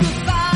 goodbye.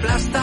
aplasta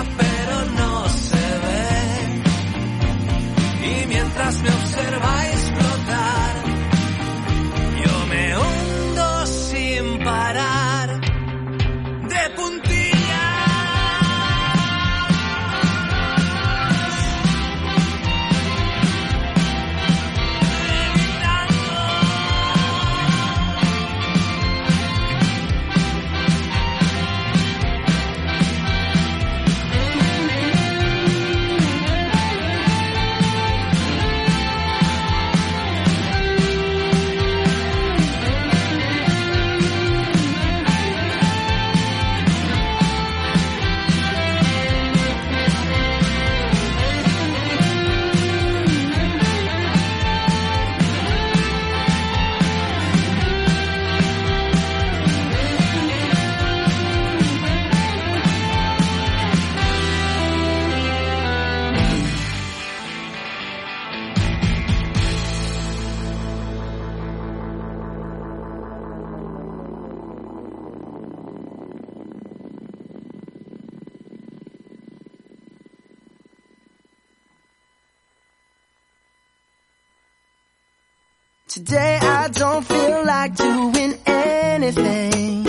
I don't feel like doing anything.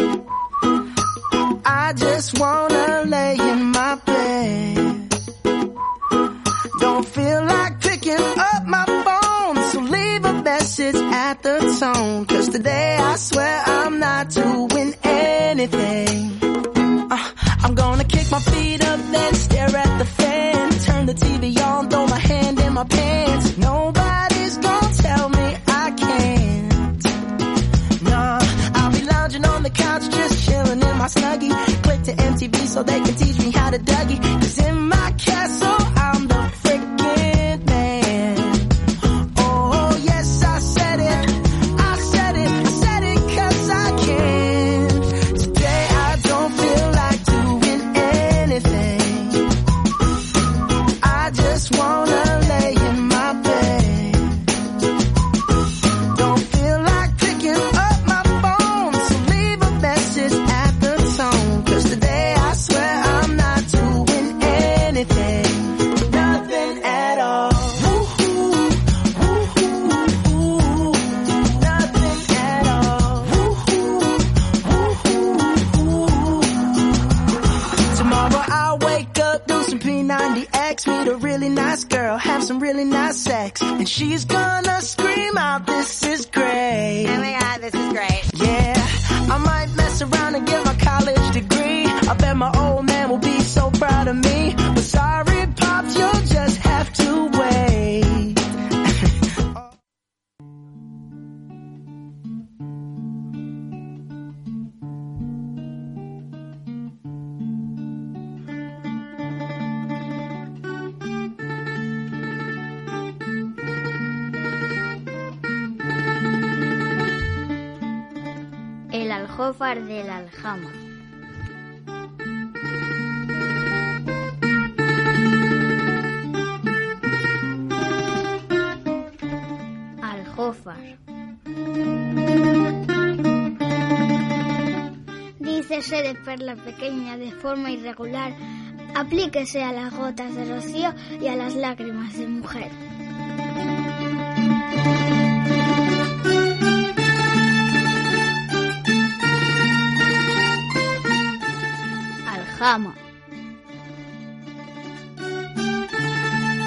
I just wanna lay in my bed. Don't feel like picking up my phone, so leave a message at the tone. Cause today I swear I'm not doing anything. Uh, I'm gonna kick my feet up and stay so they can teach me how to Dougie. El aljófar del aljama. Aljófar. Dícese de perla pequeña de forma irregular. Aplíquese a las gotas de rocío y a las lágrimas de mujer. Aljama.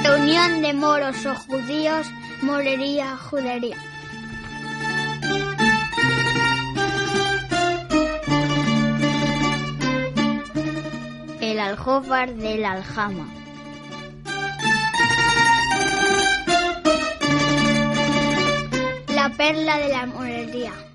Reunión de moros o judíos, morería, judería. El aljófar del aljama. La perla de la morería.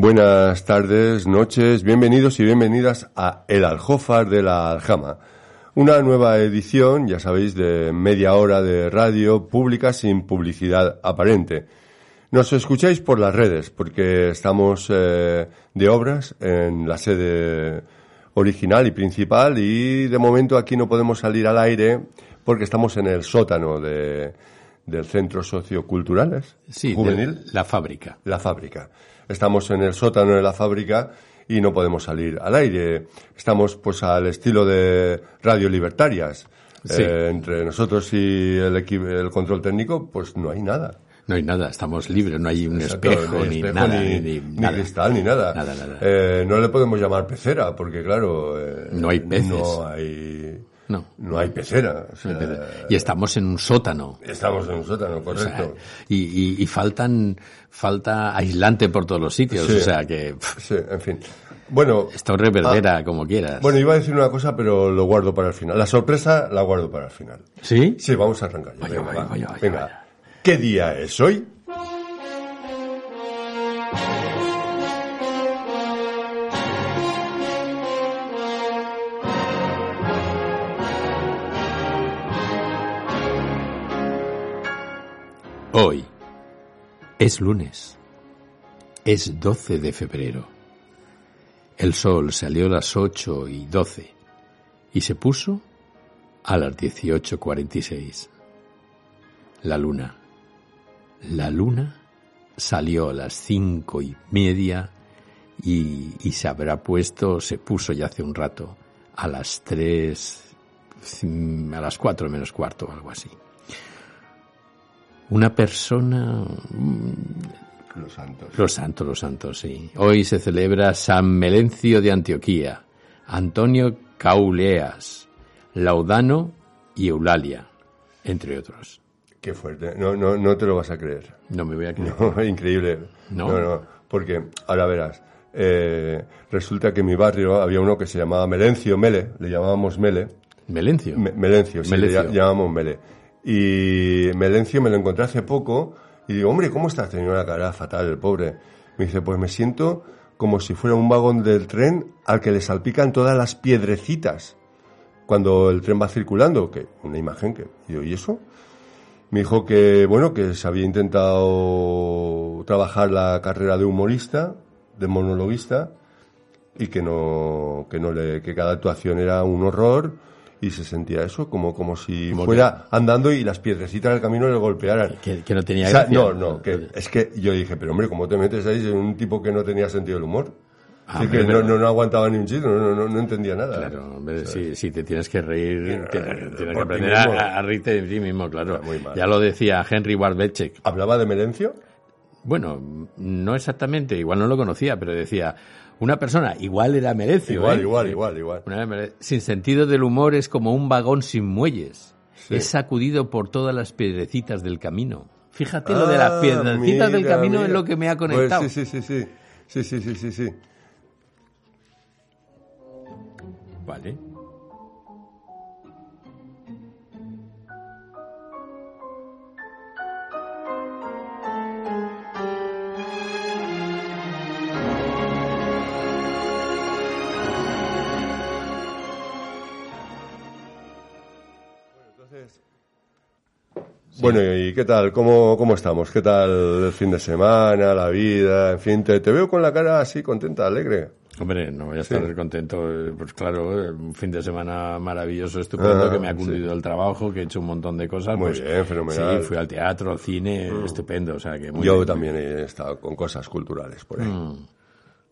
Buenas tardes, noches, bienvenidos y bienvenidas a El Aljófar de la Aljama. Una nueva edición, ya sabéis, de media hora de radio pública sin publicidad aparente. Nos escucháis por las redes porque estamos eh, de obras en la sede original y principal y de momento aquí no podemos salir al aire porque estamos en el sótano de, del Centro Socioculturales Sí, Juvenil. de la fábrica. la fábrica. Estamos en el sótano de la fábrica y no podemos salir al aire. Estamos pues al estilo de Radio Libertarias. Sí. Eh, entre nosotros y el, el control técnico, pues no hay nada. No hay nada, estamos libres, no hay un Exacto, espejo, ni espejo, nada, ni, ni, ni nada. cristal, ni nada. Nada, nada. Eh, no le podemos llamar pecera, porque claro... eh, No hay peces. No hay, No. no hay pecera. o sea, Y estamos en un sótano. Estamos en un sótano, o sea, correcto. y, y, y faltan, falta aislante por todos los sitios. Sí. O sea que pff, Sí, en fin. Bueno, esto reverbera como quieras. Ah. bueno, iba a decir una cosa, pero lo guardo para el final. La sorpresa la guardo para el final. ¿Sí? Sí, vamos a arrancar. ya. Vaya, Venga, vaya, va. vaya, Venga. ¿Qué día es? Hoy es lunes. Es 12 de febrero. El sol salió a las 8 y 12 y se puso a las 18.46. La luna. La luna salió a las cinco y media y, y se habrá puesto, se puso ya hace un rato, a las 3, a las 4 menos cuarto algo así. Una persona Los santos. los santos, los santos, sí. Hoy se celebra San Melencio de Antioquía, Antonio Cauleas, Laudano y Eulalia, entre otros. Qué fuerte. No, no, no te lo vas a creer. No me voy a creer. No, increíble. No. no, no, porque ahora verás. eh, resulta que en mi barrio había uno que se llamaba Melencio, Mele, le llamábamos Mele. Melencio. Me- Melencio, sí, Melencio. le ll- llamamos Mele. Y Melencio me lo encontré hace poco y digo, hombre, ¿cómo está? Tenía una cara fatal, el pobre. Me dice, pues me siento como si fuera un vagón del tren al que le salpican todas las piedrecitas cuando el tren va circulando, que una imagen que... Yo, ¿y eso? Me dijo que, bueno, que se había intentado trabajar la carrera de humorista, de monologuista y que no, que no le, que cada actuación era un horror y se sentía eso como, como si fuera andando y las piedrecitas del camino le golpearan. Que, que no tenía O sea, no, no, que es que yo dije, pero hombre, ¿cómo te metes ahí en un tipo que no tenía sentido del humor? Ah, que no, no, no aguantaba ni un chiste, no, no, no, entendía nada. Claro, hombre, si, si te tienes que reír, tienes, tienes que aprender a, a reírte de ti mismo, claro. Muy mal. Ya lo decía Henry Warbechek. ¿Hablaba de Melencio? Bueno, no exactamente, igual no lo conocía, pero decía, una persona, igual era Merecio. Igual, ¿eh? igual, igual, igual. Una sin sentido del humor es como un vagón sin muelles. Sí. Es sacudido por todas las piedrecitas del camino. Fíjate lo de las Ah, piedrecitas del mira, camino es lo que me ha Pues conectado. sí, sí, sí, sí. Sí, sí, sí, sí, sí. Vale. Bueno, ¿y qué tal? ¿Cómo, ¿Cómo estamos? ¿Qué tal el fin de semana, la vida? En fin, te, te veo con la cara así contenta, alegre. Hombre, no voy a estar contento. eh, Pues claro, eh, un fin de semana maravilloso, estupendo, Ah, que me ha sí. cundido el trabajo, que he hecho un montón de cosas. Muy pues, bien, fenomenal. Mm. Sí, fui al teatro, al cine, estupendo. O sea, que muy Yo bien. también he estado con cosas culturales por ahí. Mm.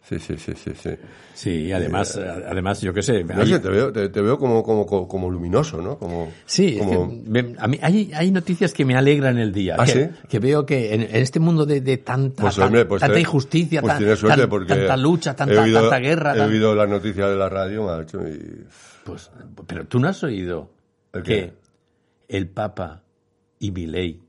Sí, sí, sí, sí, sí. Sí, y además, eh, además, yo qué sé. No hay- sé, te veo, te, te veo como, como, como, como luminoso, ¿no? Como, Sí, es como- que a mí hay, hay noticias que me alegran el día. ¿Ah, que, sí? que veo que en, en este mundo de, de tanta, Pues, hombre, pues tanta te- injusticia, pues tan- suerte tan- tanta lucha, he tanta, oído- tanta guerra. He tan- oído las noticias de la radio, macho, y... Pues, pero tú no has oído ¿El que el Papa y Milei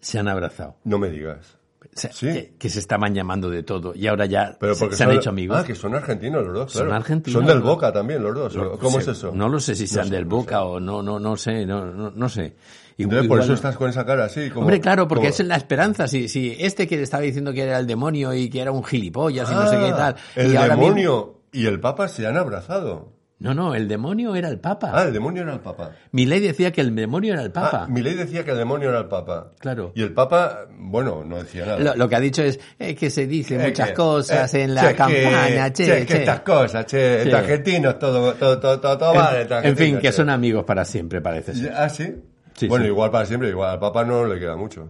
se han abrazado. No me digas. Se- Sí. que, que se estaban llamando de todo y ahora ya Pero se, han son- hecho amigos. Ah, que son argentinos los dos, Son claro. argentinos, Son del ¿no? Boca también los dos. ¿o ¿Cómo es eso? No lo sé si sean del no Boca o no, no, no sé, no, no, no sé. Igual- Entonces, por eso estás con esa cara así. Como, Hombre, claro, porque como- es la esperanza. Si, si este que le estaba diciendo que era el demonio y que era un gilipollas y no sé Ah, qué tal. El y ahora mismo- demonio y el Papa se han abrazado. No, no, el demonio era el Papa. Ah, el demonio era el Papa. Milei decía que el demonio era el Papa. Ah, Milei decía que el demonio era el Papa. Claro. Y el Papa, bueno, no decía nada. Lo, lo que ha dicho es eh, que se dicen Eh, muchas que- cosas eh, en la che, campaña, che, che, che. estas cosas, che, Sí. entre argentinos, todo, todo, todo, todo, todo vale, entre En, en fin, que che. son amigos para siempre, parece ser. Ah, ¿sí? Sí, bueno, sí. igual para siempre, igual al Papa no le queda mucho.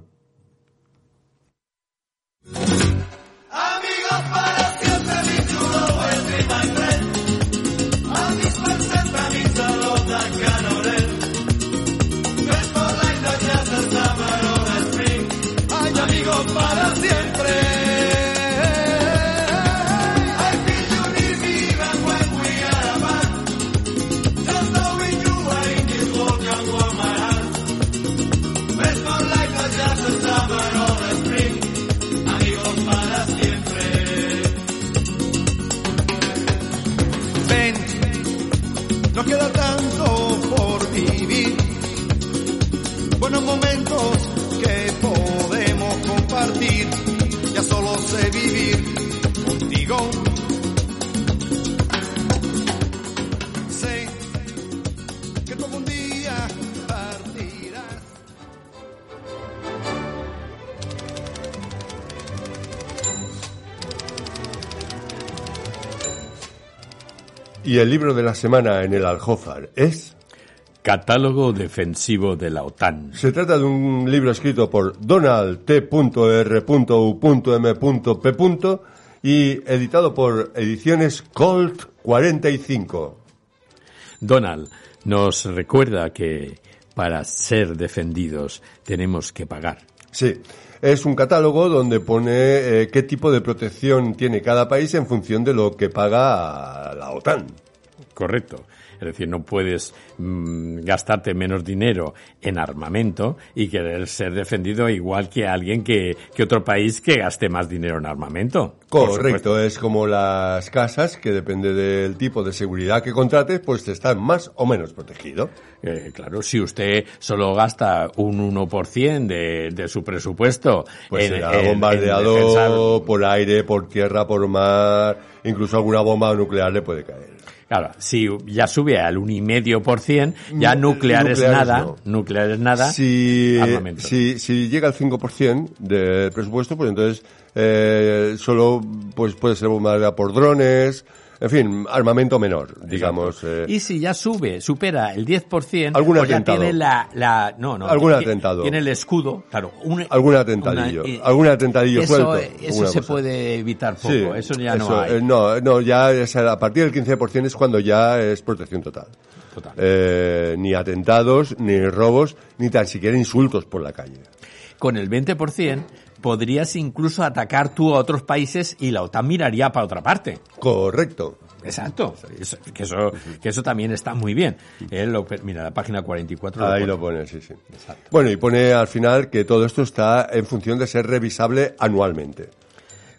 Y el libro de la semana en el Aljófar es... Catálogo defensivo de la OTAN. Se trata de un libro escrito por Donald T.R.U.M.P. y editado por Ediciones Colt 45. Donald nos recuerda que para ser defendidos tenemos que pagar. Sí, es un catálogo donde pone eh, qué tipo de protección tiene cada país en función de lo que paga la OTAN. Correcto. Es decir, no puedes mm, gastarte menos dinero en armamento y querer ser defendido igual que alguien que, que otro país que gaste más dinero en armamento. Correcto, es como las casas, que depende del tipo de seguridad que contrates, pues están más o menos protegido. Eh, claro, si usted solo gasta un 1% de, de su presupuesto Pues en, será en- bombardeado en defensa- por aire, por tierra, por mar, incluso alguna bomba nuclear le puede caer. Claro, si ya sube al 1,5%, ya Mm, nuclear es nada, no. nuclear es nada, Si, si, si llega al 5% del presupuesto, pues entonces eh, solo pues puede ser bombardeado por drones, en fin, armamento menor, digamos. eh, Y si ya sube, supera el 10%, Algún pues ya atentado. tiene la, la no, no, Algún tiene- atentado. Tiene el escudo, claro, un, Algún atentadillo, una- y- algún atentadillo eso, suelto, Eso se cosa. puede evitar poco, Sí, eso ya no eso, hay. eh, no, no, ya es a partir del 15% es cuando ya es protección total. Total. Eh, ni atentados, ni robos, ni tan siquiera insultos por la calle. Con el 20% podrías incluso atacar tú a otros países y la OTAN miraría para otra parte. Correcto. Exacto, Eso- que, eso, que eso también está muy bien. Eh, lo- mira, la página 44 Ahí pone. lo pone, sí, sí. Bueno, y pone al final que todo esto está en función de ser revisable anualmente.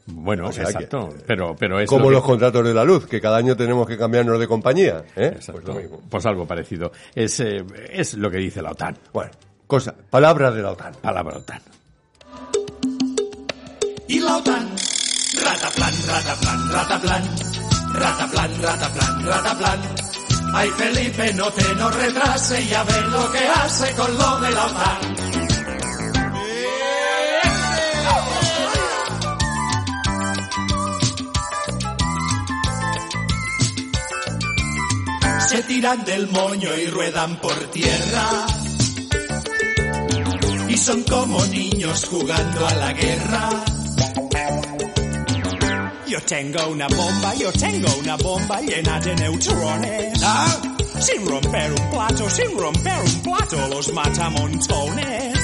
Bueno, O sea exacto, que, pero, pero es Como lo que- los contratos de la luz, que cada año tenemos que cambiarnos de compañía. ¿eh? Exacto. Pues lo mismo. Pues algo parecido. Es, eh, es lo que dice la OTAN. Bueno, cosa, palabra de la OTAN. Palabra OTAN. Y la OTAN. Rataplan, rataplan, rataplan. Rataplan, rataplan, rataplan. Ay, Felipe, no te nos retrase, ya ves lo que hace con lo de la OTAN. Se tiran del moño y ruedan por tierra. Y son como niños jugando a la guerra. Yo tengo una bomba, yo tengo una bomba llena de neutrones. ¿Ah? Sin romper un plato, sin romper un plato, los mata montones.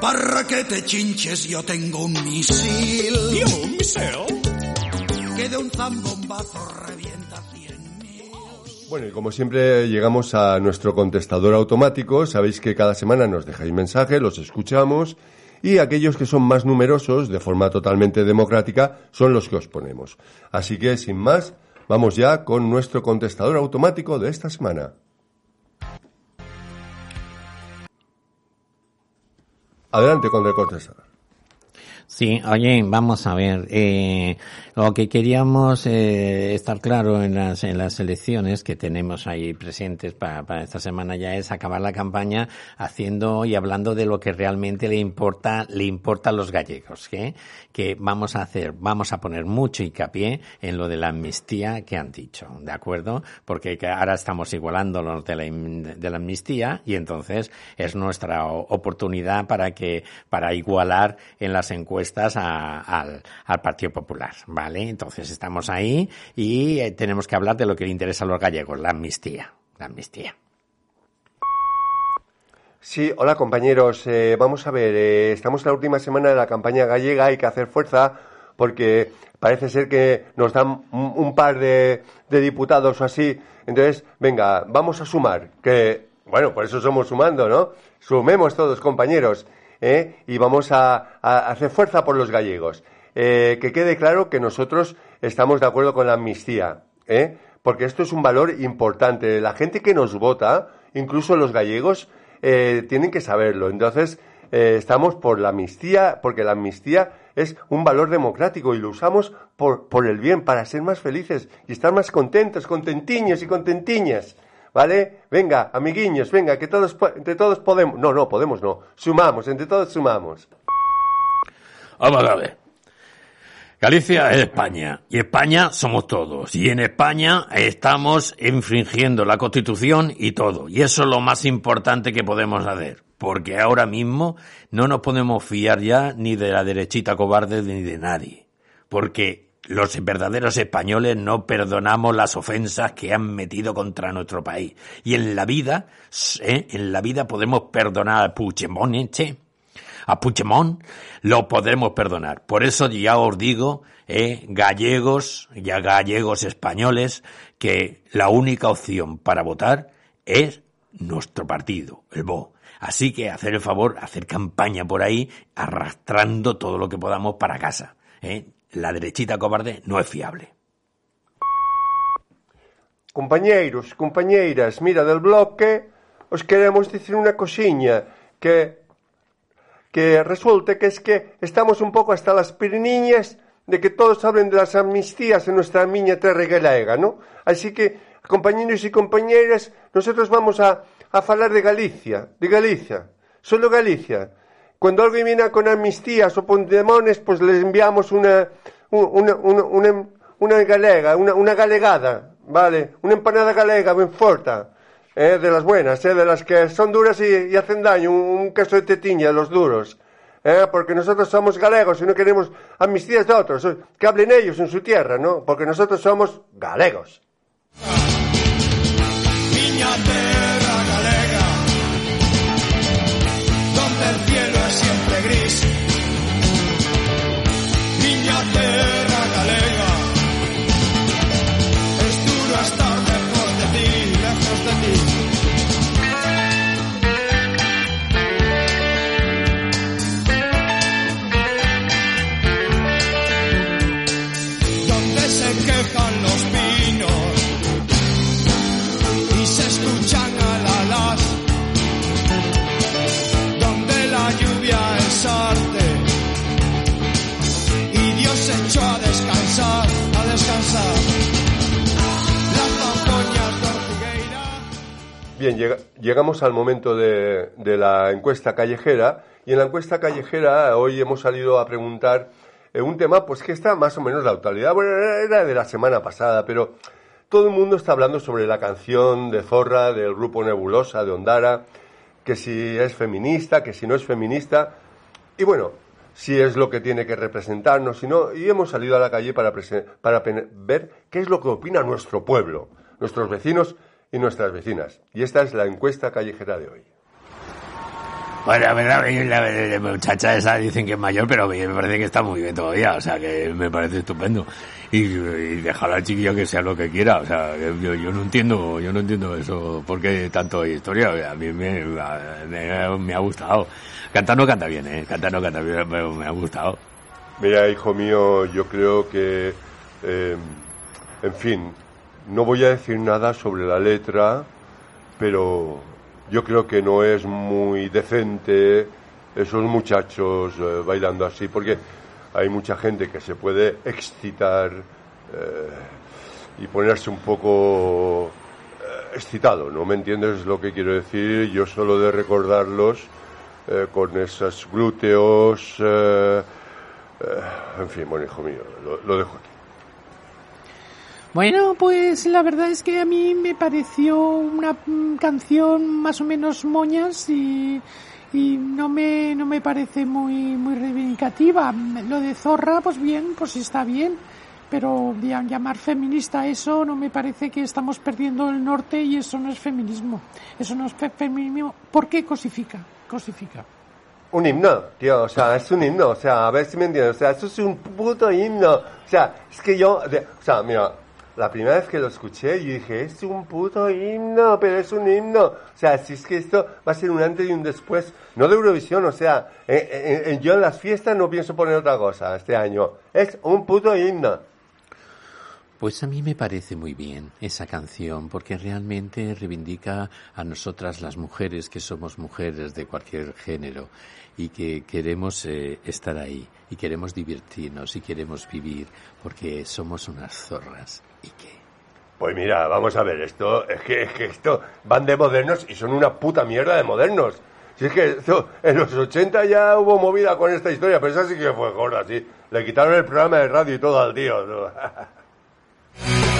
Para que te chinches, yo tengo un misil. ¿Y un misil? Que de un zambombazo revienta cien mil. Bueno, y como siempre llegamos a nuestro contestador automático. Sabéis que cada semana nos dejáis mensajes, los escuchamos y aquellos que son más numerosos, de forma totalmente democrática, son los que os ponemos. Así que, sin más, vamos ya con nuestro contestador automático de esta semana. Adelante con el contestador. Sí, oye, vamos a ver. Eh, lo que queríamos eh, estar claro en las, en las elecciones que tenemos ahí presentes para, para esta semana ya es acabar la campaña haciendo y hablando de lo que realmente le importa, le importa a los gallegos, ¿qué? que vamos a hacer, vamos a poner mucho hincapié en lo de la amnistía que han dicho, ¿de acuerdo? Porque que ahora estamos igualando los de la, de la amnistía y entonces es nuestra oportunidad para que, para igualar en las encuestas a- al, al Partido Popular, ¿vale? Entonces estamos ahí y eh, tenemos que hablar de lo que le interesa a los gallegos, la amnistía, la amnistía. Sí, hola compañeros. Eh, vamos a ver, eh, estamos en la última semana de la campaña gallega, hay que hacer fuerza porque parece ser que nos dan un, un par de, de diputados o así. Entonces, venga, vamos a sumar, que, bueno, por eso somos sumando, ¿no? Sumemos todos, compañeros, ¿eh? y vamos a, hacer fuerza por los gallegos. Eh, que quede claro que nosotros estamos de acuerdo con la amnistía, ¿eh? porque esto es un valor importante. La gente que nos vota, incluso los gallegos, eh, tienen que saberlo. Entonces, eh, estamos por la amnistía, porque la amnistía es un valor democrático y lo usamos por, por el bien, para ser más felices y estar más contentos, contentiños y contentiñas. ¿Vale? Venga, amiguiños, venga, que todos, entre todos podemos. No, no, podemos no. Sumamos, entre todos sumamos. Vamos a ver. Galicia es España y España somos todos y en España estamos infringiendo la Constitución y todo y eso es lo más importante que podemos hacer porque ahora mismo no nos podemos fiar ya ni de la derechita cobarde ni de nadie porque los verdaderos españoles no perdonamos las ofensas que han metido contra nuestro país y en la vida ¿eh? en la vida podemos perdonar a Puigdemont ¿eh? a Puigdemont lo podremos perdonar. Por eso ya os digo, eh, gallegos, ya gallegos españoles, que la única opción para votar es nuestro partido, el BO. Así que hacer el favor, hacer campaña por ahí, arrastrando todo lo que podamos para casa. eh. la derechita cobarde non é fiable. Compañeiros, compañeiras, mira del bloque, os queremos dicir unha cosiña que que resulta que es que estamos un pouco hasta las piriniñas de que todos hablen de las amnistías en nuestra miña terra galega, ¿no? Así que, compañeros y compañeras, nosotros vamos a, a falar de Galicia, de Galicia, solo Galicia. Cuando alguien viene con amnistías o pondemones, pues les enviamos una, un- una, una, una, una galega, una, una galegada, ¿vale? Una empanada galega bien forta, ¿eh? de las buenas, ¿eh? de las que son duras y, y hacen daño, un, un queso de tetiña, los duros. ¿eh? Porque nosotros somos galegos y no queremos amnistías de otros, eh, que hablen ellos en su tierra, ¿no? Porque nosotros somos galegos. Bien, llega- llegamos al momento de, de la encuesta callejera y en la encuesta callejera hoy hemos salido a preguntar eh, un tema pues que está más o menos la actualidad, bueno, era de la semana pasada, pero todo el mundo está hablando sobre la canción de Zorra del grupo Nebulosa de Ondara, que si es feminista, que si no es feminista y bueno, si es lo que tiene que representarnos, si no, y hemos salido a la calle para, para ver qué es lo que opina nuestro pueblo, nuestros vecinos y nuestras vecinas. Y esta es la encuesta callejera de hoy. Bueno, a ver, a ver, la, la muchacha esa dicen que es mayor, pero me parece que está muy bien todavía, o sea, que me parece estupendo. Y, y dejar al chiquillo que sea lo que quiera, o sea, yo, yo no entiendo, yo no entiendo eso, por qué tanto historia, a mí me, me, me ha gustado. Cantar no canta bien, eh, cantar no canta bien, pero me ha gustado. Mira, hijo mío, yo creo que, eh, en fin, no voy a decir nada sobre la letra, pero yo creo que no es muy decente esos muchachos eh, bailando así, porque hay mucha gente que se puede excitar eh, y ponerse un poco eh, excitado, ¿no me entiendes lo que quiero decir? Yo solo de recordarlos con esos glúteos, en fin, bueno, hijo mío, lo dejo aquí. Bueno, pues la verdad es que a mí me pareció una canción más o menos moñas y, y no me no me parece muy muy reivindicativa. Lo de Zorra, pues bien, pues está bien, pero llamar feminista eso no me parece que estamos perdiendo el norte y eso no es feminismo. Eso no es fe- feminismo. ¿Por qué cosifica? Cosifica. Un himno, tío, o sea, es un himno, o sea, a ver si me entiendes, o sea, eso es un puto himno, o sea, es que yo, o sea, mira, la primera vez que lo escuché, yo dije, es un puto himno, pero es un himno, o sea, si es que esto va a ser un antes y un después, no de Eurovisión, o sea, eh, yo en las fiestas no pienso poner otra cosa este año, es un puto himno. Pues a mí me parece muy bien esa canción porque realmente reivindica a nosotras las mujeres que somos mujeres de cualquier género y que queremos eh, estar ahí y queremos divertirnos y queremos vivir porque somos unas zorras y que Pues mira, vamos a ver, esto, es que, es que esto van de modernos y son una puta mierda de modernos. Si es que esto, en los 80 ya hubo movida con esta historia, pero esa sí que fue gorda, sí. Le quitaron el programa de radio y todo al tío. ¿no?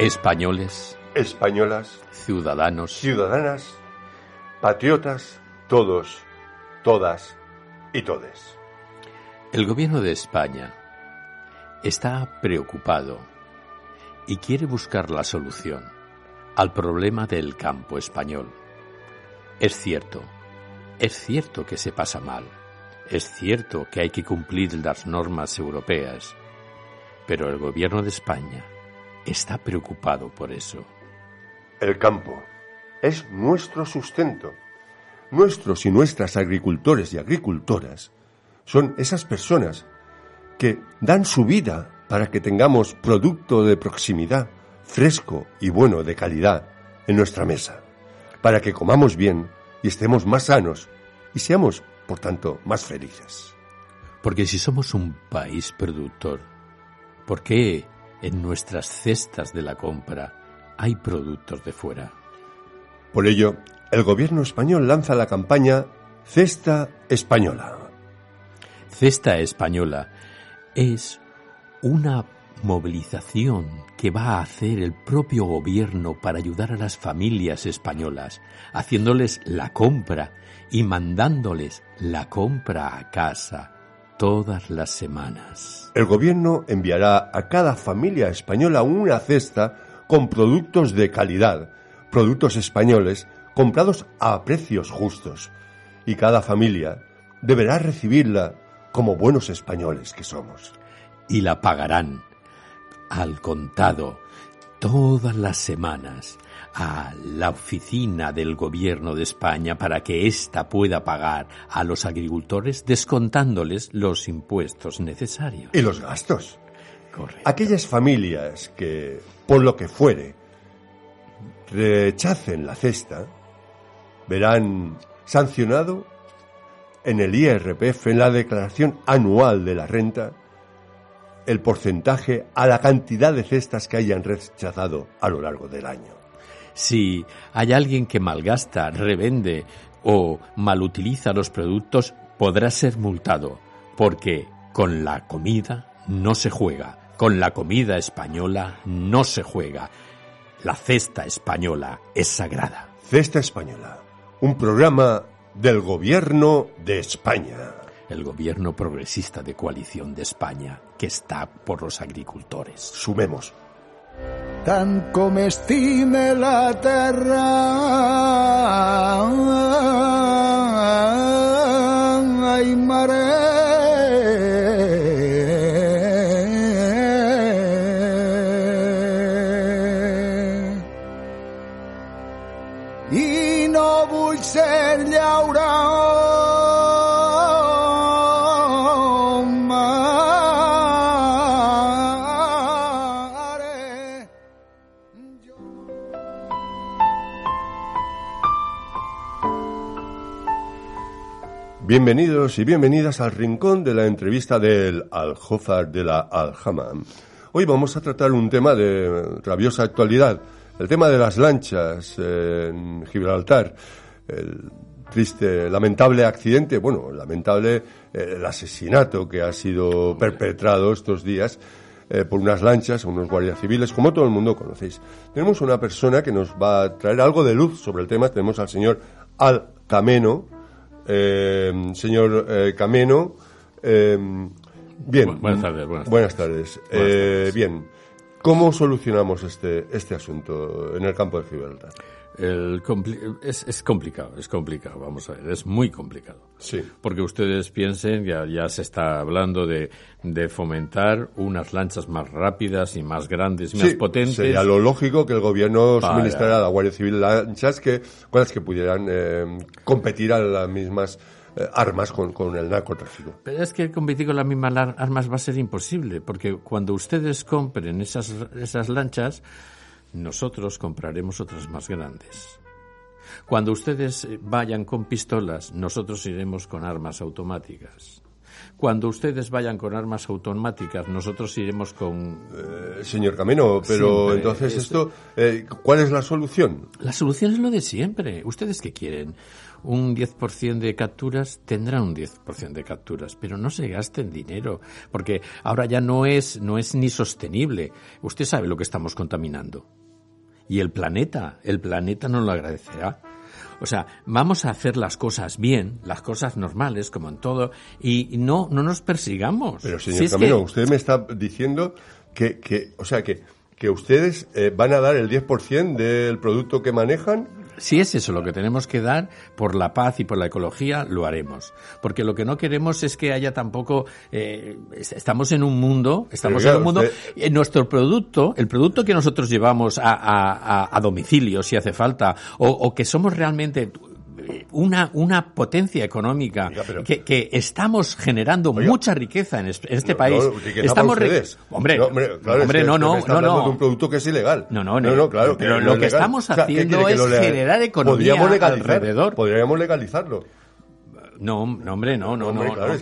españoles, Españolas, ciudadanos, ciudadanas, patriotas, todos, todas y todes. el gobierno de España está preocupado y quiere buscar la solución al problema del campo español. Es cierto, es cierto que se pasa mal, es cierto que hay que cumplir las normas europeas, pero el gobierno de España está preocupado por eso. El campo es nuestro sustento. Nuestros y nuestras agricultores y agricultoras son esas personas que dan su vida para que tengamos producto de proximidad, fresco y bueno de calidad en nuestra mesa, para que comamos bien y estemos más sanos y seamos, por tanto, más felices. Porque si somos un país productor, ¿por qué en nuestras cestas de la compra hay productos de fuera? Por ello, el gobierno español lanza la campaña Cesta Española. Cesta Española es una movilización que va a hacer el propio gobierno para ayudar a las familias españolas, haciéndoles la compra y mandándoles la compra a casa todas las semanas. El gobierno enviará a cada familia española una cesta con productos de calidad, productos españoles comprados a precios justos, y cada familia deberá recibirla como buenos españoles que somos. Y la pagarán al contado todas las semanas a la oficina del gobierno de España para que ésta pueda pagar a los agricultores descontándoles los impuestos necesarios. Y los gastos. Correcto. Aquellas familias que, por lo que fuere, rechacen la cesta, verán sancionado en el IRPF, en la declaración anual de la renta, el porcentaje a la cantidad de cestas que hayan rechazado a lo largo del año. Si hay alguien que malgasta, revende o malutiliza los productos, podrá ser multado, porque con la comida no se juega, con la comida española no se juega. La cesta española es sagrada. Cesta Española, un programa del gobierno de España. El gobierno progresista de coalición de España, que está por los agricultores. Sumemos. Tant com estime la terra. Ai, mare. I no vull ser llauró, Bienvenidos y bienvenidas al rincón de la entrevista del Aljófar de la Aljama. Hoy vamos a tratar un tema de rabiosa actualidad, el tema de las lanchas en Gibraltar, el triste, lamentable accidente, bueno, lamentable eh, el asesinato que ha sido perpetrado estos días eh, por unas lanchas, unos guardias civiles, como todo el mundo conocéis. Tenemos una persona que nos va a traer algo de luz sobre el tema, tenemos al señor Al Cameno, eh, señor eh, Cameno. eh, bien. Bu- buenas tardes, buenas Buenas tardes. Eh, Bien. ¿Cómo solucionamos este, este asunto en el campo de Gibraltar? El compli- es, es complicado, es complicado, vamos a ver, es muy complicado. Sí. Porque ustedes piensen, ya, ya se está hablando de, de fomentar unas lanchas más rápidas y más grandes y más potentes. Sería lo lógico que el gobierno Para- suministrara a la Guardia Civil lanchas que, con las que pudieran eh, competir a las mismas eh, armas con, con el narcotráfico. Pero es que competir con las mismas armas va a ser imposible, porque cuando ustedes compren esas, esas lanchas, nosotros compraremos otras más grandes. Cuando ustedes eh, vayan con pistolas, nosotros iremos con armas automáticas. Cuando ustedes vayan con armas automáticas, nosotros iremos con... Eh, señor Cameno, pero Siempre entonces es- esto, eh, ¿cuál es la solución? La solución es lo de siempre. ¿Ustedes qué quieren? Un 10% de capturas tendrán un 10% de capturas, pero no se gasten dinero, porque ahora ya no es, no es ni sostenible. Usted sabe lo que estamos contaminando. Y el planeta, el planeta no lo agradecerá. O sea, vamos a hacer las cosas bien, las cosas normales, como en todo, y no, no nos persigamos. Pero señor Si que- usted me está diciendo que, que o sea, que, que ustedes eh, van a dar el 10% del producto que manejan. Si es eso lo que tenemos que dar por la paz y por la ecología, lo haremos. Porque lo que no queremos es que haya tampoco. eh, es- estamos en un mundo, estamos claro, en un mundo. usted- nuestro producto, el producto que nosotros llevamos a, a- a- a domicilio, si hace falta, o, o que somos realmente una, una potencia económica, Oiga, pero- que, que estamos generando Oiga. mucha riqueza en, es- en este No, país. no, estamos. Hombre, no, hombre, claro, hombre, es que- no, no, no, no. de un producto que es ilegal. No, no, no, claro. pero que lo no que estamos O sea, ¿qué haciendo es generar economía Podríamos alrededor. Podríamos legalizarlo. No, no, hombre, no, no, Hombre, no. claro, no.